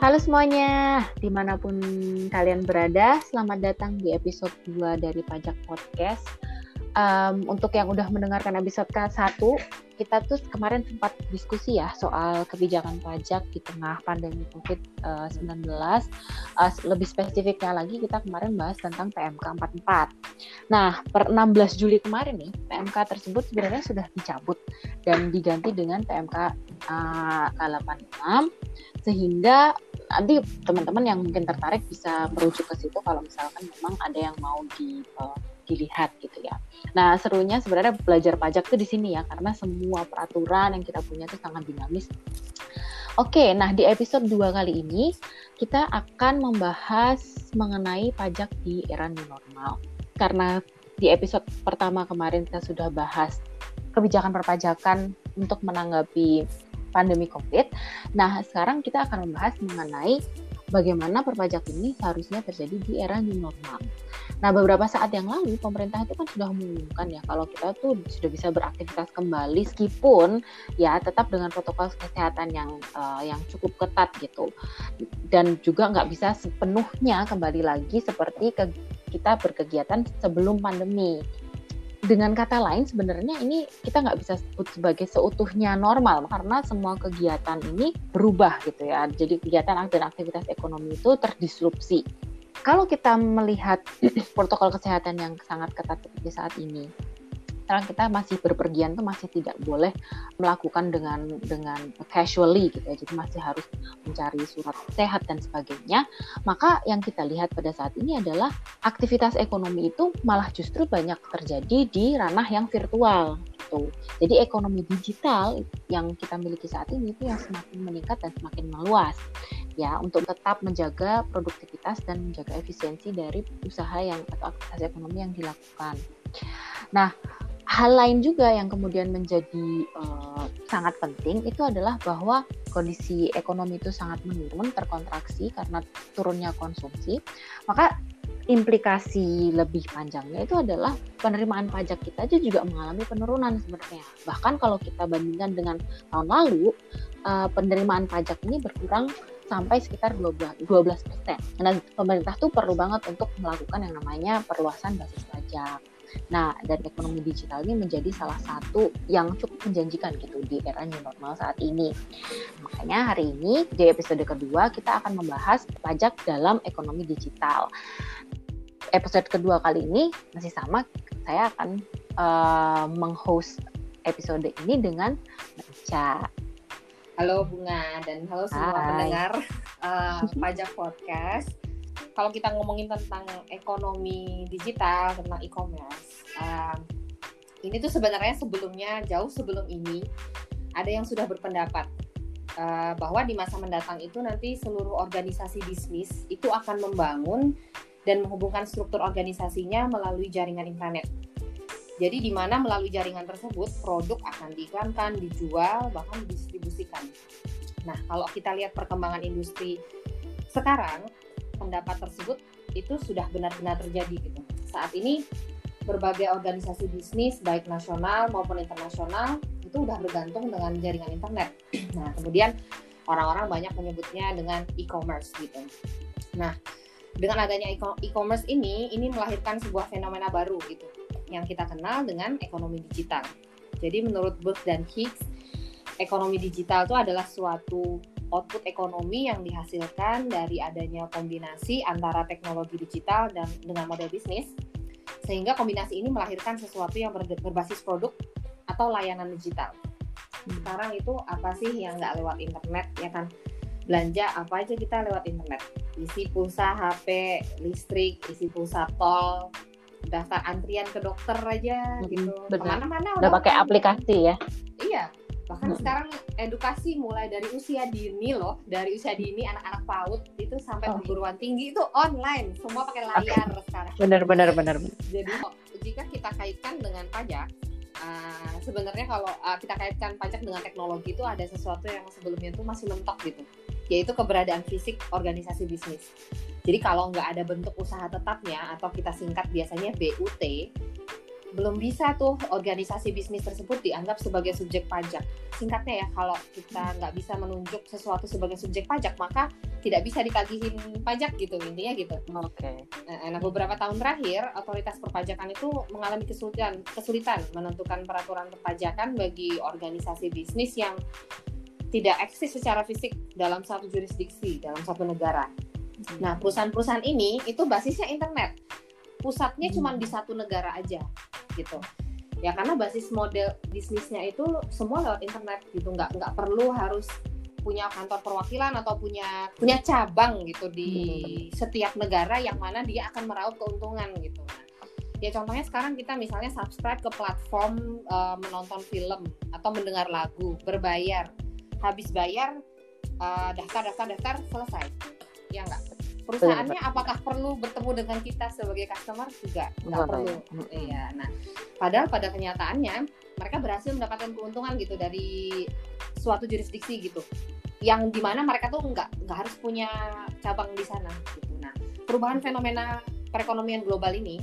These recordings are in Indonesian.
Halo semuanya, di mana pun kalian berada, selamat datang di episode 2 dari Pajak Podcast. Um, untuk yang udah mendengarkan episode ke-1, kita tuh kemarin sempat diskusi ya soal kebijakan pajak di tengah pandemi COVID-19. Uh, uh, lebih spesifiknya lagi, kita kemarin bahas tentang PMK 44. Nah, per 16 Juli kemarin nih, PMK tersebut sebenarnya sudah dicabut dan diganti dengan PMK uh, 86 sehingga nanti teman-teman yang mungkin tertarik bisa merujuk ke situ kalau misalkan memang ada yang mau di uh, dilihat gitu ya. Nah serunya sebenarnya belajar pajak tuh di sini ya karena semua peraturan yang kita punya itu sangat dinamis. Oke, nah di episode 2 kali ini kita akan membahas mengenai pajak di era new normal. Karena di episode pertama kemarin kita sudah bahas kebijakan perpajakan untuk menanggapi pandemi COVID. Nah, sekarang kita akan membahas mengenai bagaimana perpajak ini seharusnya terjadi di era new normal. Nah, beberapa saat yang lalu pemerintah itu kan sudah mengumumkan ya kalau kita tuh sudah bisa beraktivitas kembali meskipun ya tetap dengan protokol kesehatan yang uh, yang cukup ketat gitu. Dan juga nggak bisa sepenuhnya kembali lagi seperti ke, kita berkegiatan sebelum pandemi dengan kata lain sebenarnya ini kita nggak bisa sebut sebagai seutuhnya normal karena semua kegiatan ini berubah gitu ya. Jadi kegiatan dan aktivitas ekonomi itu terdisrupsi. Kalau kita melihat protokol kesehatan yang sangat ketat seperti saat ini sekarang kita masih berpergian tuh masih tidak boleh melakukan dengan dengan casually gitu ya. Jadi masih harus mencari surat sehat dan sebagainya. Maka yang kita lihat pada saat ini adalah aktivitas ekonomi itu malah justru banyak terjadi di ranah yang virtual gitu. Jadi ekonomi digital yang kita miliki saat ini itu yang semakin meningkat dan semakin meluas ya untuk tetap menjaga produktivitas dan menjaga efisiensi dari usaha yang atau aktivitas ekonomi yang dilakukan. Nah, hal lain juga yang kemudian menjadi uh, sangat penting itu adalah bahwa kondisi ekonomi itu sangat menurun, terkontraksi karena turunnya konsumsi. Maka implikasi lebih panjangnya itu adalah penerimaan pajak kita aja juga mengalami penurunan sebenarnya. Bahkan kalau kita bandingkan dengan tahun lalu, uh, penerimaan pajak ini berkurang sampai sekitar 12 persen. Nah, pemerintah tuh perlu banget untuk melakukan yang namanya perluasan basis pajak Nah, dan ekonomi digital ini menjadi salah satu yang cukup menjanjikan gitu di era new normal saat ini. Makanya hari ini di episode kedua kita akan membahas pajak dalam ekonomi digital. Episode kedua kali ini masih sama, saya akan uh, menghost episode ini dengan Meca. Halo Bunga dan halo semua Hai. pendengar uh, pajak podcast kalau kita ngomongin tentang ekonomi digital tentang e-commerce um, ini tuh sebenarnya sebelumnya jauh sebelum ini ada yang sudah berpendapat uh, bahwa di masa mendatang itu nanti seluruh organisasi bisnis itu akan membangun dan menghubungkan struktur organisasinya melalui jaringan intranet. Jadi di mana melalui jaringan tersebut produk akan diiklankan, dijual, bahkan didistribusikan. Nah, kalau kita lihat perkembangan industri sekarang, pendapat tersebut itu sudah benar-benar terjadi gitu. Saat ini berbagai organisasi bisnis baik nasional maupun internasional itu udah bergantung dengan jaringan internet. Nah, kemudian orang-orang banyak menyebutnya dengan e-commerce gitu. Nah, dengan adanya e-commerce ini, ini melahirkan sebuah fenomena baru gitu, yang kita kenal dengan ekonomi digital. Jadi menurut Booth dan Hicks, ekonomi digital itu adalah suatu output ekonomi yang dihasilkan dari adanya kombinasi antara teknologi digital dan dengan model bisnis sehingga kombinasi ini melahirkan sesuatu yang berbasis produk atau layanan digital. Sekarang itu apa sih yang nggak lewat internet ya kan? Belanja apa aja kita lewat internet. Isi pulsa HP, listrik, isi pulsa tol, daftar antrian ke dokter aja gitu. Ke mana-mana udah pakai aplikasi ya? Iya, bahkan hmm. sekarang edukasi mulai dari usia dini loh dari usia dini anak-anak PAUD itu sampai oh. perguruan tinggi itu online semua pakai layar okay. sekarang benar benar benar jadi jika kita kaitkan dengan pajak uh, sebenarnya kalau uh, kita kaitkan pajak dengan teknologi itu ada sesuatu yang sebelumnya itu masih mentok gitu yaitu keberadaan fisik organisasi bisnis jadi kalau nggak ada bentuk usaha tetapnya atau kita singkat biasanya BUT belum bisa tuh organisasi bisnis tersebut dianggap sebagai subjek pajak. Singkatnya ya, kalau kita nggak bisa menunjuk sesuatu sebagai subjek pajak, maka tidak bisa ditagihin pajak gitu intinya gitu. Oke. Okay. Nah, beberapa tahun terakhir otoritas perpajakan itu mengalami kesulitan kesulitan menentukan peraturan perpajakan bagi organisasi bisnis yang tidak eksis secara fisik dalam satu jurisdiksi dalam satu negara. Nah, perusahaan-perusahaan ini itu basisnya internet. Pusatnya cuma di satu negara aja gitu. Ya karena basis model bisnisnya itu semua lewat internet gitu. Nggak nggak perlu harus punya kantor perwakilan atau punya punya cabang gitu di hmm. setiap negara yang mana dia akan meraup keuntungan gitu. Ya contohnya sekarang kita misalnya subscribe ke platform uh, menonton film atau mendengar lagu berbayar. Habis bayar uh, daftar daftar daftar selesai. Ya enggak perusahaannya apakah perlu bertemu dengan kita sebagai customer? Juga nggak perlu. Iya nah padahal pada kenyataannya mereka berhasil mendapatkan keuntungan gitu dari suatu jurisdiksi gitu yang di mana mereka tuh nggak nggak harus punya cabang di sana gitu. Nah perubahan fenomena perekonomian global ini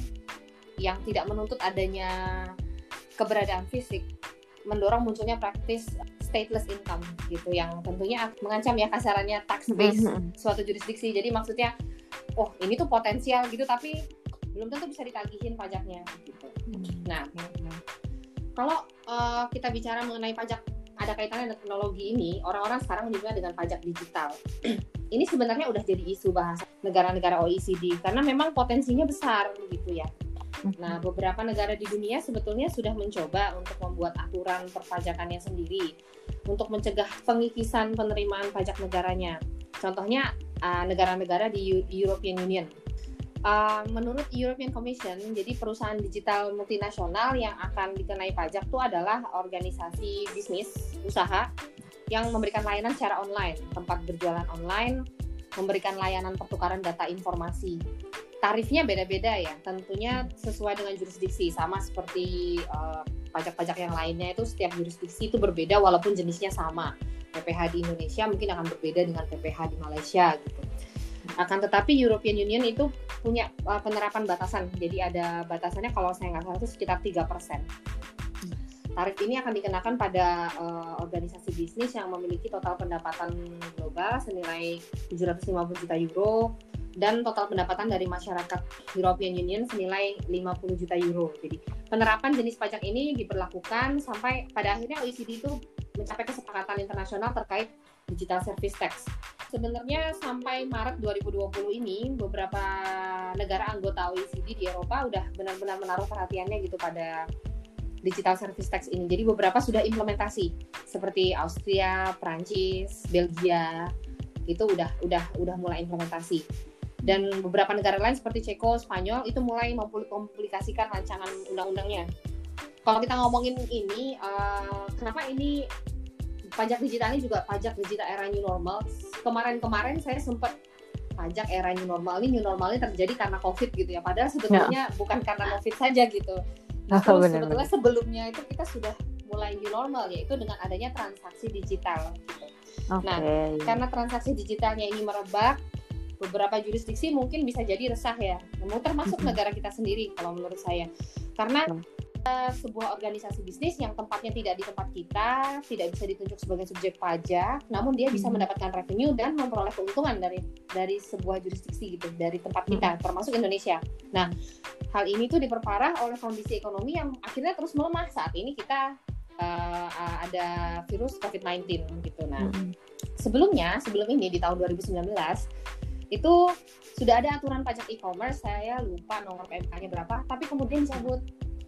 yang tidak menuntut adanya keberadaan fisik mendorong munculnya praktis stateless income gitu yang tentunya mengancam ya kasarannya tax base mm-hmm. suatu jurisdiksi. Jadi maksudnya oh ini tuh potensial gitu tapi belum tentu bisa ditagihin pajaknya gitu. Mm-hmm. Nah, kalau uh, kita bicara mengenai pajak ada kaitannya dengan teknologi ini, orang-orang sekarang juga dengan pajak digital. ini sebenarnya udah jadi isu bahasa negara-negara OECD karena memang potensinya besar gitu ya. Nah, beberapa negara di dunia sebetulnya sudah mencoba untuk membuat aturan perpajakannya sendiri untuk mencegah pengikisan penerimaan pajak negaranya. Contohnya uh, negara-negara di European Union. Uh, menurut European Commission, jadi perusahaan digital multinasional yang akan dikenai pajak itu adalah organisasi bisnis usaha yang memberikan layanan secara online, tempat berjualan online, memberikan layanan pertukaran data informasi tarifnya beda-beda ya. Tentunya sesuai dengan jurisdiksi. Sama seperti eh, pajak-pajak yang lainnya itu setiap jurisdiksi itu berbeda walaupun jenisnya sama. PPH di Indonesia mungkin akan berbeda dengan PPH di Malaysia gitu. Akan tetapi European Union itu punya uh, penerapan batasan. Jadi ada batasannya kalau saya nggak salah itu sekitar 3 persen. Tarif ini akan dikenakan pada uh, organisasi bisnis yang memiliki total pendapatan global senilai 750 juta euro dan total pendapatan dari masyarakat European Union senilai 50 juta euro. Jadi penerapan jenis pajak ini diberlakukan sampai pada akhirnya OECD itu mencapai kesepakatan internasional terkait digital service tax. Sebenarnya sampai Maret 2020 ini beberapa negara anggota OECD di Eropa udah benar-benar menaruh perhatiannya gitu pada digital service tax ini. Jadi beberapa sudah implementasi seperti Austria, Prancis, Belgia itu udah udah udah mulai implementasi dan beberapa negara lain seperti Ceko, Spanyol itu mulai mempublikasikan rancangan undang-undangnya. Kalau kita ngomongin ini, uh, kenapa ini pajak digital ini juga pajak digital era new normal? Kemarin-kemarin saya sempat pajak era new normal ini new normal ini terjadi karena COVID gitu ya. Padahal sebetulnya ya. bukan karena COVID saja gitu. Justru oh, sebetulnya sebelumnya itu kita sudah mulai new normal yaitu dengan adanya transaksi digital. Gitu. Okay. Nah, karena transaksi digitalnya ini merebak, beberapa jurisdiksi mungkin bisa jadi resah ya, termasuk negara kita sendiri kalau menurut saya, karena uh, sebuah organisasi bisnis yang tempatnya tidak di tempat kita, tidak bisa ditunjuk sebagai subjek pajak, namun dia bisa mendapatkan revenue dan memperoleh keuntungan dari dari sebuah jurisdiksi gitu, dari tempat kita, termasuk Indonesia. Nah, hal ini tuh diperparah oleh kondisi ekonomi yang akhirnya terus melemah. Saat ini kita uh, ada virus COVID-19 gitu. Nah, sebelumnya sebelum ini di tahun 2019 itu sudah ada aturan pajak e-commerce saya lupa nomor PMK-nya berapa tapi kemudian dicabut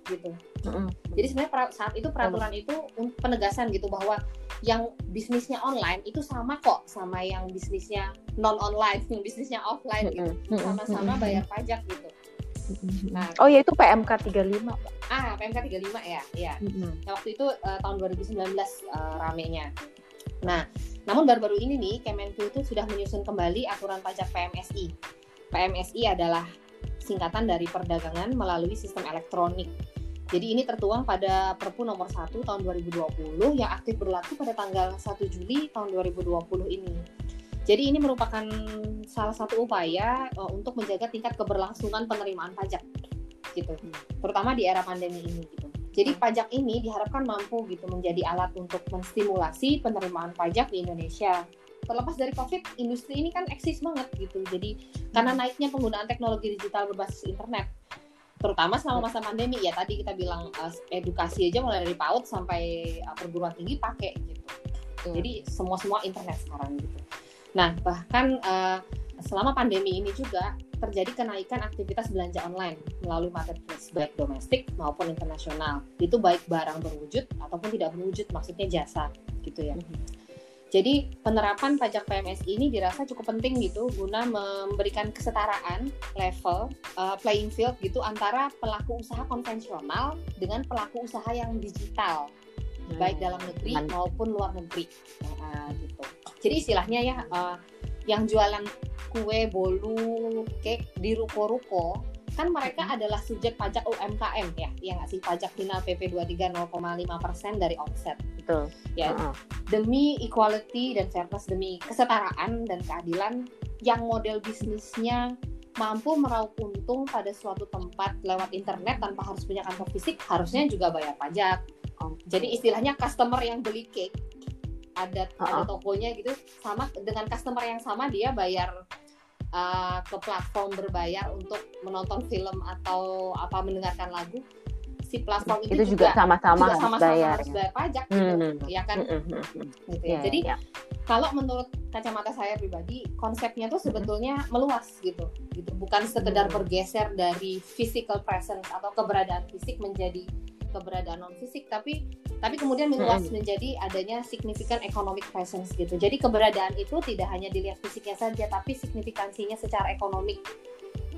gitu mm-hmm. jadi sebenarnya saat itu peraturan itu penegasan gitu bahwa yang bisnisnya online itu sama kok sama yang bisnisnya non online yang bisnisnya offline gitu sama-sama bayar pajak gitu Nah, oh ya itu PMK 35, Pak. Ah, PMK 35 ya, ya. Mm-hmm. Nah, waktu itu uh, tahun 2019 uh, eh, ramenya. Nah, namun baru-baru ini nih Kemenku itu sudah menyusun kembali aturan pajak PMSI. PMSI adalah singkatan dari perdagangan melalui sistem elektronik. Jadi ini tertuang pada Perpu nomor 1 tahun 2020 yang aktif berlaku pada tanggal 1 Juli tahun 2020 ini. Jadi ini merupakan salah satu upaya uh, untuk menjaga tingkat keberlangsungan penerimaan pajak. gitu terutama di era pandemi ini gitu jadi pajak ini diharapkan mampu gitu menjadi alat untuk menstimulasi penerimaan pajak di Indonesia terlepas dari COVID, industri ini kan eksis banget gitu. Jadi karena naiknya penggunaan teknologi digital berbasis internet, terutama selama masa pandemi ya tadi kita bilang uh, edukasi aja mulai dari PAUD sampai uh, perguruan tinggi pakai gitu. Jadi semua semua internet sekarang gitu. Nah bahkan uh, selama pandemi ini juga terjadi kenaikan aktivitas belanja online melalui marketplace baik domestik maupun internasional. Itu baik barang berwujud ataupun tidak berwujud, maksudnya jasa gitu ya. -hmm. Jadi penerapan pajak PMS ini dirasa cukup penting gitu guna memberikan kesetaraan level uh, playing field gitu antara pelaku usaha konvensional dengan pelaku usaha yang digital hmm. baik dalam negeri maupun luar negeri uh, gitu. Jadi istilahnya ya uh, yang jualan kue, bolu, cake di ruko-ruko kan mereka adalah subjek pajak UMKM ya, yang ngasih pajak final PP 23 0,5 persen dari omset. Betul. Ya, uh -uh. demi equality dan fairness, demi kesetaraan dan keadilan yang model bisnisnya mampu meraup untung pada suatu tempat lewat internet tanpa harus punya kantor fisik, harusnya juga bayar pajak. Jadi istilahnya customer yang beli cake ada uh -uh. ada tokonya gitu sama dengan customer yang sama dia bayar uh, ke platform berbayar untuk menonton film atau apa mendengarkan lagu si platform itu, itu juga sama-sama harus, sama bayar, harus bayar pajak gitu hmm. ya kan hmm. hmm, gitu ya. Yeah, jadi yeah. kalau menurut kacamata saya pribadi konsepnya tuh sebetulnya hmm. meluas gitu gitu bukan sekedar hmm. bergeser dari physical presence atau keberadaan fisik menjadi keberadaan non fisik tapi tapi kemudian meluas hmm. menjadi adanya signifikan economic presence gitu. Jadi keberadaan itu tidak hanya dilihat fisiknya saja, tapi signifikansinya secara ekonomik.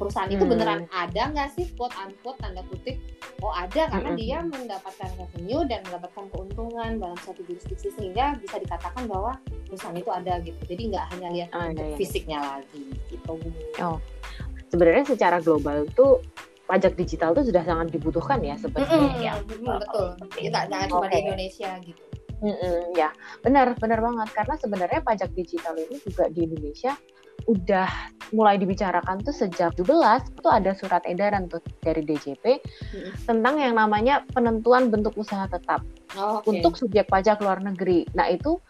Perusahaan hmm. itu beneran ada nggak sih quote unquote tanda kutip? Oh ada karena hmm. dia mendapatkan revenue dan mendapatkan keuntungan dalam satu jurisdiksi sehingga bisa dikatakan bahwa perusahaan itu ada gitu. Jadi nggak hanya lihat oh, iya. fisiknya lagi gitu. Oh sebenarnya secara global tuh pajak digital itu sudah sangat dibutuhkan ya sebenarnya mm -hmm. ya. betul. Kita nggak cuma okay. di Indonesia gitu. Mm -hmm, ya, benar, benar banget. Karena sebenarnya pajak digital ini juga di Indonesia udah mulai dibicarakan tuh sejak 17 itu ada surat edaran tuh dari DJP hmm. tentang yang namanya penentuan bentuk usaha tetap oh, okay. untuk subjek pajak luar negeri. Nah itu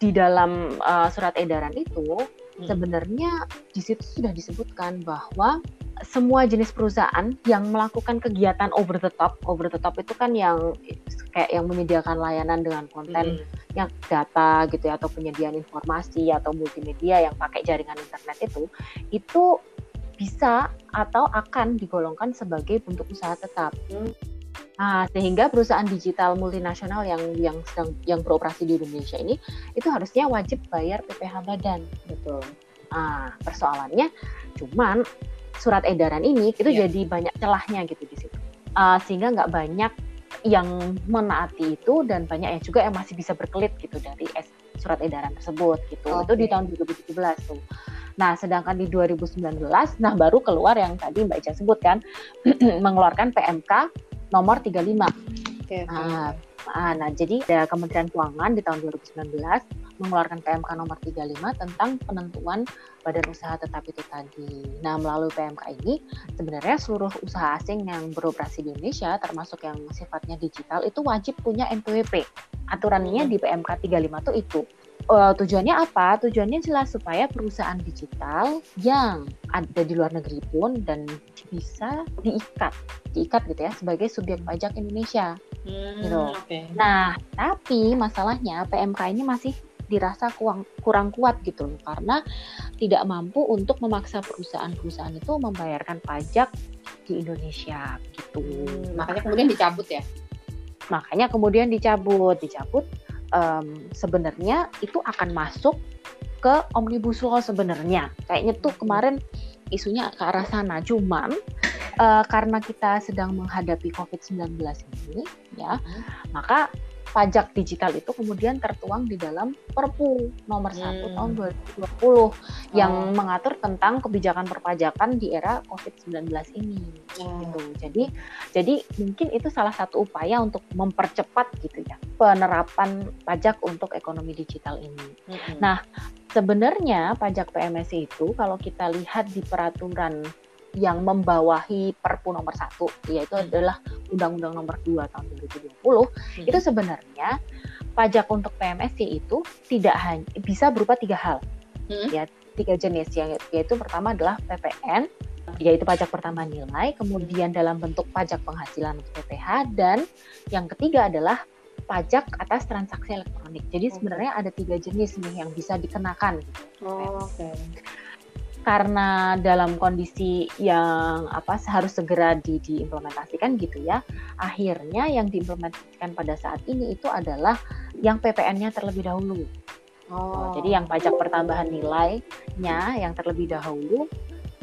di dalam uh, surat edaran itu hmm. sebenarnya di situ sudah disebutkan bahwa semua jenis perusahaan yang melakukan kegiatan over the top, over the top itu kan yang kayak yang menyediakan layanan dengan konten hmm. yang data gitu ya atau penyediaan informasi atau multimedia yang pakai jaringan internet itu itu bisa atau akan digolongkan sebagai bentuk usaha tetap. Hmm. Nah, sehingga perusahaan digital multinasional yang yang sedang yang beroperasi di Indonesia ini itu harusnya wajib bayar PPh badan. Betul. Nah, persoalannya cuman surat edaran ini itu yeah. jadi banyak celahnya gitu di situ uh, sehingga nggak banyak yang menaati itu dan banyak yang juga yang masih bisa berkelit gitu dari surat edaran tersebut gitu okay. itu di tahun 2017 tuh nah sedangkan di 2019 nah baru keluar yang tadi Mbak Ica sebut kan mengeluarkan PMK nomor 35 okay, okay. Nah, nah jadi ada Kementerian Keuangan di tahun 2019 mengeluarkan PMK nomor 35 tentang penentuan badan usaha tetap itu tadi. Nah, melalui PMK ini sebenarnya seluruh usaha asing yang beroperasi di Indonesia termasuk yang sifatnya digital itu wajib punya NPWP. Aturannya di PMK 35 tuh itu. Uh, tujuannya apa? Tujuannya jelas supaya perusahaan digital yang ada di luar negeri pun dan bisa diikat, diikat gitu ya sebagai subjek pajak Indonesia. Hmm, gitu. Okay. Nah, tapi masalahnya PMK ini masih dirasa kurang kurang kuat gitu loh karena tidak mampu untuk memaksa perusahaan-perusahaan itu membayarkan pajak di Indonesia gitu. Hmm, makanya kemudian dicabut ya. Makanya kemudian dicabut, dicabut um, sebenarnya itu akan masuk ke omnibus law sebenarnya. Kayaknya tuh kemarin isunya ke arah sana. Cuman uh, karena kita sedang menghadapi COVID-19 ini ya, hmm. maka pajak digital itu kemudian tertuang di dalam Perpu nomor 1 hmm. tahun 2020 yang oh. mengatur tentang kebijakan perpajakan di era COVID-19 ini. Oh. Gitu. Jadi jadi mungkin itu salah satu upaya untuk mempercepat gitu ya penerapan pajak untuk ekonomi digital ini. Hmm. Nah, sebenarnya pajak PMS itu kalau kita lihat di peraturan yang membawahi Perpu nomor satu yaitu hmm. adalah Undang-Undang nomor 2 tahun 2020 hmm. itu sebenarnya pajak untuk PMSC itu tidak hanya bisa berupa tiga hal hmm. ya tiga jenis yang yaitu pertama adalah PPN yaitu pajak pertama nilai, kemudian dalam bentuk pajak penghasilan PPH, dan yang ketiga adalah pajak atas transaksi elektronik. Jadi sebenarnya ada tiga jenis nih yang bisa dikenakan. Oh, Oke. Okay. Karena dalam kondisi yang apa harus segera di, diimplementasikan gitu ya, akhirnya yang diimplementasikan pada saat ini itu adalah yang PPN-nya terlebih dahulu. Oh. Jadi yang pajak pertambahan nilainya yang terlebih dahulu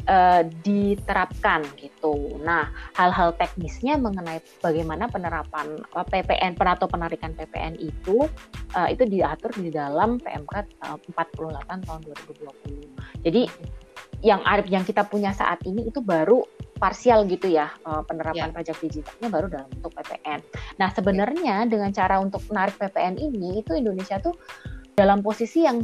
uh, diterapkan gitu. Nah, hal-hal teknisnya mengenai bagaimana penerapan uh, PPN atau penarikan PPN itu uh, itu diatur di dalam PMK uh, 48 tahun 2020. Jadi yang yang kita punya saat ini itu baru parsial gitu ya uh, penerapan yeah. pajak digitalnya baru dalam bentuk PPN. Nah sebenarnya dengan cara untuk menarik PPN ini itu Indonesia tuh dalam posisi yang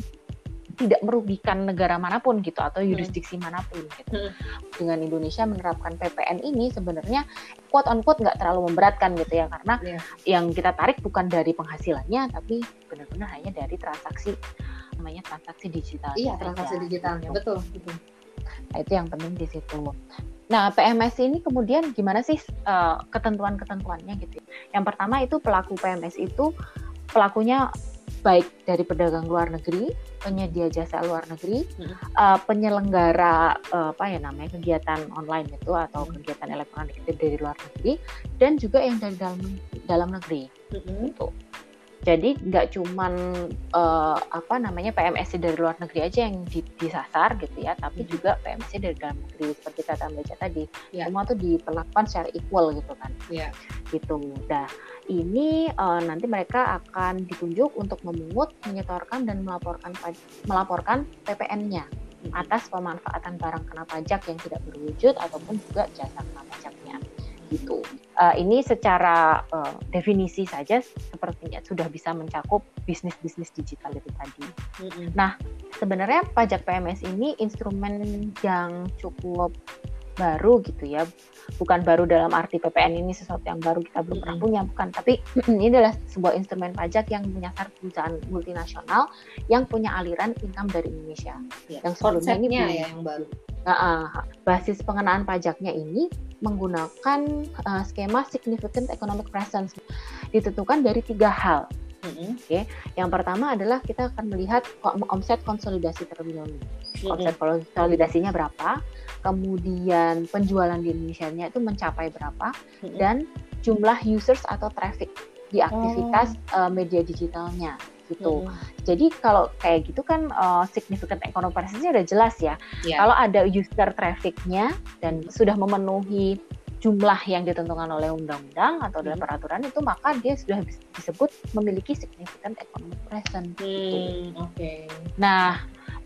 tidak merugikan negara mana pun gitu atau hmm. yurisdiksi hmm. mana pun gitu. Hmm. Dengan Indonesia menerapkan PPN ini sebenarnya quote on quote nggak terlalu memberatkan gitu ya karena yeah. yang kita tarik bukan dari penghasilannya tapi benar-benar hanya dari transaksi namanya transaksi digital. Iya, transaksi digitalnya. Betul, betul. Nah, itu yang penting di situ. Nah, PMS ini kemudian gimana sih uh, ketentuan-ketentuannya gitu. Yang pertama itu pelaku PMS itu pelakunya baik dari pedagang luar negeri, penyedia jasa luar negeri, hmm. uh, penyelenggara uh, apa ya namanya kegiatan online itu atau hmm. kegiatan elektronik itu dari luar negeri, dan juga yang dari dalam dalam negeri. Hmm. Gitu. Jadi nggak cuman uh, apa namanya PMSC dari luar negeri aja yang disasar gitu ya, tapi hmm. juga PMSC dari dalam negeri seperti kata Mbak tadi, yeah. semua tuh diperlakukan secara equal gitu kan. Yeah. Gitu. Nah, ini uh, nanti mereka akan ditunjuk untuk memungut, menyetorkan dan melaporkan melaporkan PPN-nya hmm. atas pemanfaatan barang kena pajak yang tidak berwujud ataupun juga jasa kena pajaknya gitu. Uh, ini secara uh, definisi saja sepertinya sudah bisa mencakup bisnis-bisnis digital itu tadi. Mm-hmm. Nah, sebenarnya pajak PMS ini instrumen yang cukup baru gitu ya. Bukan baru dalam arti PPN ini sesuatu yang baru kita belum pernah punya, bukan. Tapi ini adalah sebuah instrumen pajak yang menyasar perusahaan multinasional yang punya aliran income dari Indonesia. Ya, yang sebelumnya ini ya yang baru. Nah, uh, basis pengenaan pajaknya ini menggunakan uh, skema significant economic presence ditentukan dari tiga hal. Mm-hmm. Oke, okay. yang pertama adalah kita akan melihat omset konsolidasi dahulu. Mm-hmm. Omset konsolidasinya berapa, kemudian penjualan di Indonesia-nya itu mencapai berapa, mm-hmm. dan jumlah users atau traffic di aktivitas oh. uh, media digitalnya gitu. Hmm. Jadi kalau kayak gitu kan uh, significant economic presence-nya udah jelas ya. Yeah. Kalau ada user traffic-nya dan sudah memenuhi jumlah yang ditentukan oleh undang-undang atau dalam peraturan itu maka dia sudah disebut memiliki significant economic presence. Hmm, gitu. Oke. Okay. Nah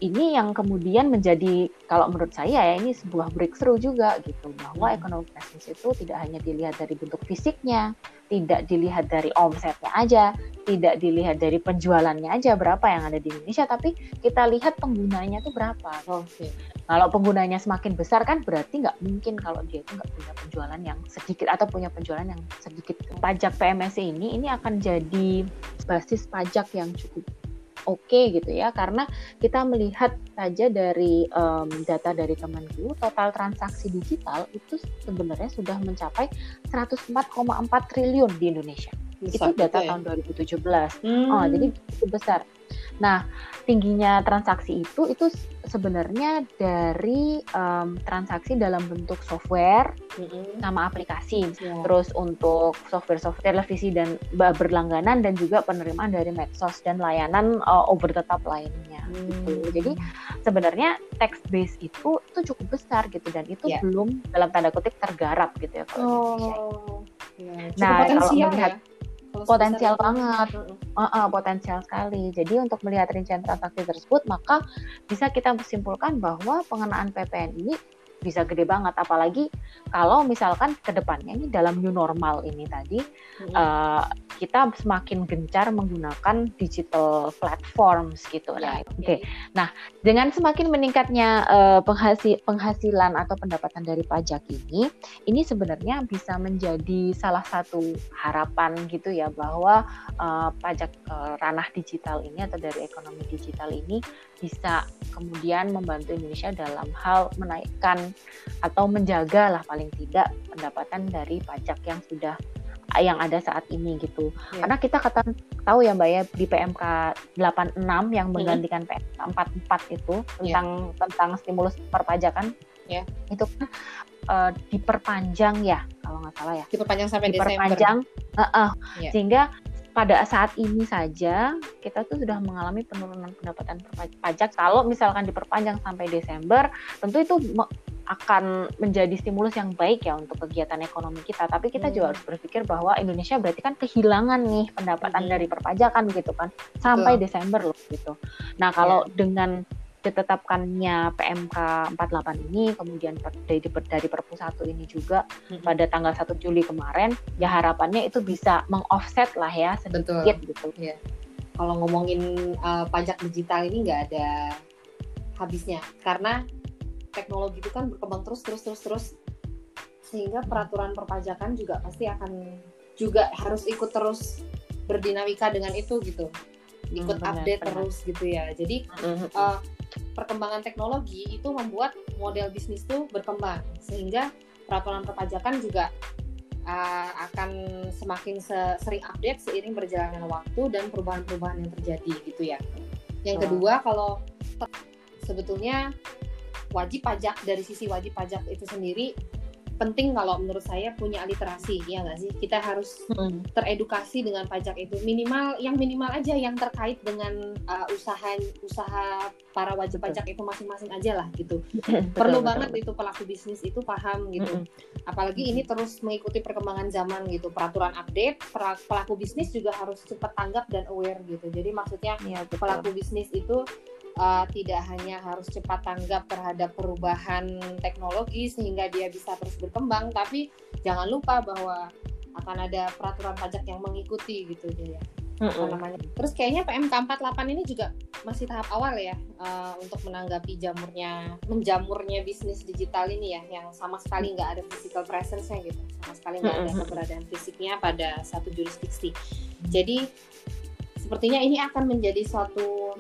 ini yang kemudian menjadi kalau menurut saya ya ini sebuah breakthrough juga gitu bahwa hmm. economic presence itu tidak hanya dilihat dari bentuk fisiknya, tidak dilihat dari omsetnya aja, tidak dilihat dari penjualannya aja berapa yang ada di Indonesia, tapi kita lihat penggunanya itu berapa. Oke. Okay. Kalau penggunanya semakin besar kan berarti nggak mungkin kalau dia itu nggak punya penjualan yang sedikit atau punya penjualan yang sedikit. Pajak PMS ini ini akan jadi basis pajak yang cukup oke okay gitu ya karena kita melihat saja dari um, data dari Kemenku total transaksi digital itu sebenarnya sudah mencapai 104,4 triliun di Indonesia. Itu data ya? tahun 2017. Hmm. Oh, jadi cukup besar. Nah, tingginya transaksi itu itu sebenarnya dari um, transaksi dalam bentuk software mm-hmm. sama aplikasi. Yeah. Terus untuk software-software televisi dan berlangganan dan juga penerimaan dari medsos dan layanan uh, over the top lainnya. Mm. Gitu. Jadi sebenarnya text base itu itu cukup besar gitu dan itu yeah. belum dalam tanda kutip tergarap gitu ya kalau oh. Indonesia. Yeah. Nah, kalau melihat ya? Potensial banget, uh, uh, potensial sekali. Jadi untuk melihat rincian transaksi tersebut, maka bisa kita simpulkan bahwa pengenaan PPN ini bisa gede banget apalagi kalau misalkan ke depannya ini dalam new normal ini tadi hmm. uh, kita semakin gencar menggunakan digital platforms gitu ya. Oke. Okay. Nah, dengan semakin meningkatnya uh, penghasil penghasilan atau pendapatan dari pajak ini, ini sebenarnya bisa menjadi salah satu harapan gitu ya bahwa uh, pajak uh, ranah digital ini atau dari ekonomi digital ini bisa kemudian membantu Indonesia dalam hal menaikkan atau menjaga lah paling tidak pendapatan dari pajak yang sudah yang ada saat ini gitu. Yeah. Karena kita kata tahu ya Mbak ya di PMK 86 yang menggantikan mm -hmm. PMK 44 itu tentang yeah. tentang stimulus perpajakan yeah. itu kan uh, diperpanjang ya kalau nggak salah ya. Diperpanjang sampai diperpanjang, Desember. Uh -uh, yeah. Sehingga pada saat ini saja kita tuh sudah mengalami penurunan pendapatan pajak kalau misalkan diperpanjang sampai Desember tentu itu akan menjadi stimulus yang baik ya untuk kegiatan ekonomi kita. Tapi kita hmm. juga harus berpikir bahwa Indonesia berarti kan kehilangan nih pendapatan hmm. dari perpajakan gitu kan sampai Betul. Desember loh gitu. Nah kalau yeah. dengan ditetapkannya PMK 48 ini kemudian dari dari Perpu 1 ini juga hmm. pada tanggal 1 Juli kemarin ya harapannya itu bisa mengoffset lah ya sedikit Betul. gitu. Yeah. Kalau ngomongin uh, pajak digital ini nggak ada habisnya karena teknologi itu kan berkembang terus terus terus terus sehingga peraturan perpajakan juga pasti akan juga harus ikut terus berdinamika dengan itu gitu ikut hmm, update benar. terus gitu ya. Jadi uh, perkembangan teknologi itu membuat model bisnis itu berkembang sehingga peraturan perpajakan juga uh, akan semakin sering update seiring berjalannya waktu dan perubahan-perubahan yang terjadi gitu ya. Yang kedua kalau sebetulnya wajib pajak dari sisi wajib pajak itu sendiri penting kalau menurut saya punya literasi ya nggak sih kita harus hmm. teredukasi dengan pajak itu minimal yang minimal aja yang terkait dengan uh, usaha usaha para wajib betul. pajak itu masing-masing aja lah gitu betul, perlu betul, banget betul. itu pelaku bisnis itu paham gitu hmm. apalagi ini terus mengikuti perkembangan zaman gitu peraturan update pelaku bisnis juga harus cepat tanggap dan aware gitu jadi maksudnya ya, pelaku bisnis itu uh, tidak hanya harus cepat tanggap terhadap perubahan teknologi sehingga dia bisa terus berkembang, tapi jangan lupa bahwa akan ada peraturan pajak yang mengikuti gitu ya. Mm-hmm. namanya. Terus kayaknya PMK 48 ini juga masih tahap awal ya uh, untuk menanggapi jamurnya menjamurnya bisnis digital ini ya yang sama sekali nggak ada physical presence-nya gitu. Sama sekali nggak ada keberadaan fisiknya pada satu jurisdiksi. Jadi sepertinya ini akan menjadi suatu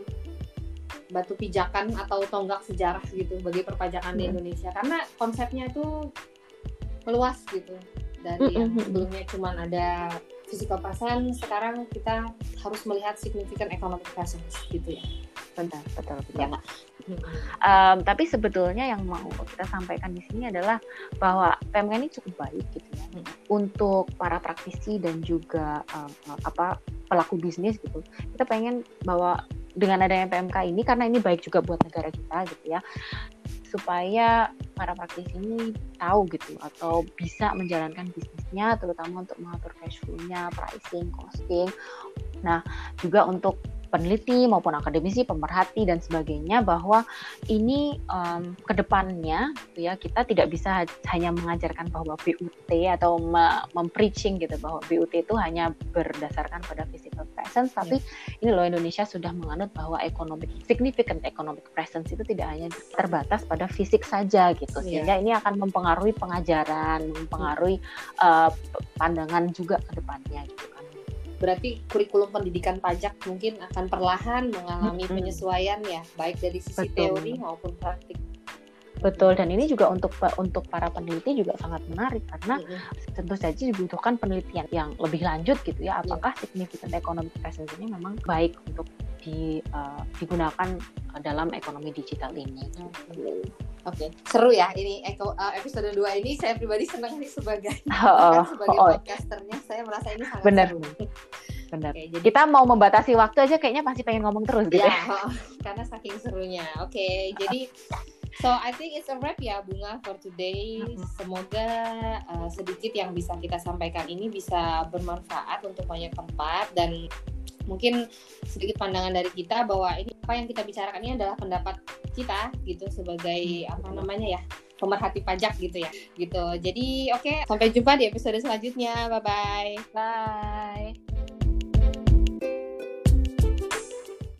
batu pijakan atau tonggak sejarah gitu bagi perpajakan di iya. Indonesia. Karena konsepnya itu meluas gitu. Dari yang sebelumnya cuma ada physical presence sekarang kita harus melihat significant economic presence gitu ya. Benar betul betul ya. um, tapi sebetulnya yang mau kita sampaikan di sini adalah bahwa PMK ini cukup baik gitu ya. Hmm. untuk para praktisi dan juga um, apa pelaku bisnis gitu. Kita pengen bahwa dengan adanya PMK ini karena ini baik juga buat negara kita gitu ya supaya para praktisi ini tahu gitu atau bisa menjalankan bisnisnya terutama untuk mengatur cash flow-nya, pricing, costing. Nah, juga untuk peneliti maupun akademisi, pemerhati dan sebagainya bahwa ini um, ke depannya gitu ya kita tidak bisa hanya mengajarkan bahwa BUT atau mempreaching gitu bahwa BUT itu hanya berdasarkan pada physical presence, tapi yeah. ini loh Indonesia sudah menganut bahwa economic significant economic presence itu tidak hanya terbatas pada fisik saja gitu yeah. sehingga ini akan mempengaruhi pengajaran, mempengaruhi uh, pandangan juga ke depannya gitu berarti kurikulum pendidikan pajak mungkin akan perlahan mengalami penyesuaian ya baik dari sisi Betul. teori maupun praktik Betul dan ini juga untuk untuk para peneliti juga sangat menarik karena mm-hmm. tentu saja dibutuhkan penelitian yang lebih lanjut gitu ya apakah yeah. significant economic presence ini memang baik untuk di, uh, digunakan dalam ekonomi digital ini. Mm-hmm. Oke, okay. seru ya ini uh, episode 2 ini saya pribadi senang nih sebagai oh, sebagai oh, oh. podcasternya saya merasa ini sangat Bener. seru. Benar. Okay, jadi kita mau membatasi waktu aja kayaknya pasti pengen ngomong terus gitu. Ya, ya. Oh, karena saking serunya. Oke, okay, jadi so I think it's a wrap ya Bunga for today. Semoga uh, sedikit yang bisa kita sampaikan ini bisa bermanfaat untuk banyak tempat dan mungkin sedikit pandangan dari kita bahwa ini apa yang kita bicarakan ini adalah pendapat kita gitu sebagai apa namanya ya pemerhati pajak gitu ya gitu. Jadi oke okay, sampai jumpa di episode selanjutnya. Bye bye bye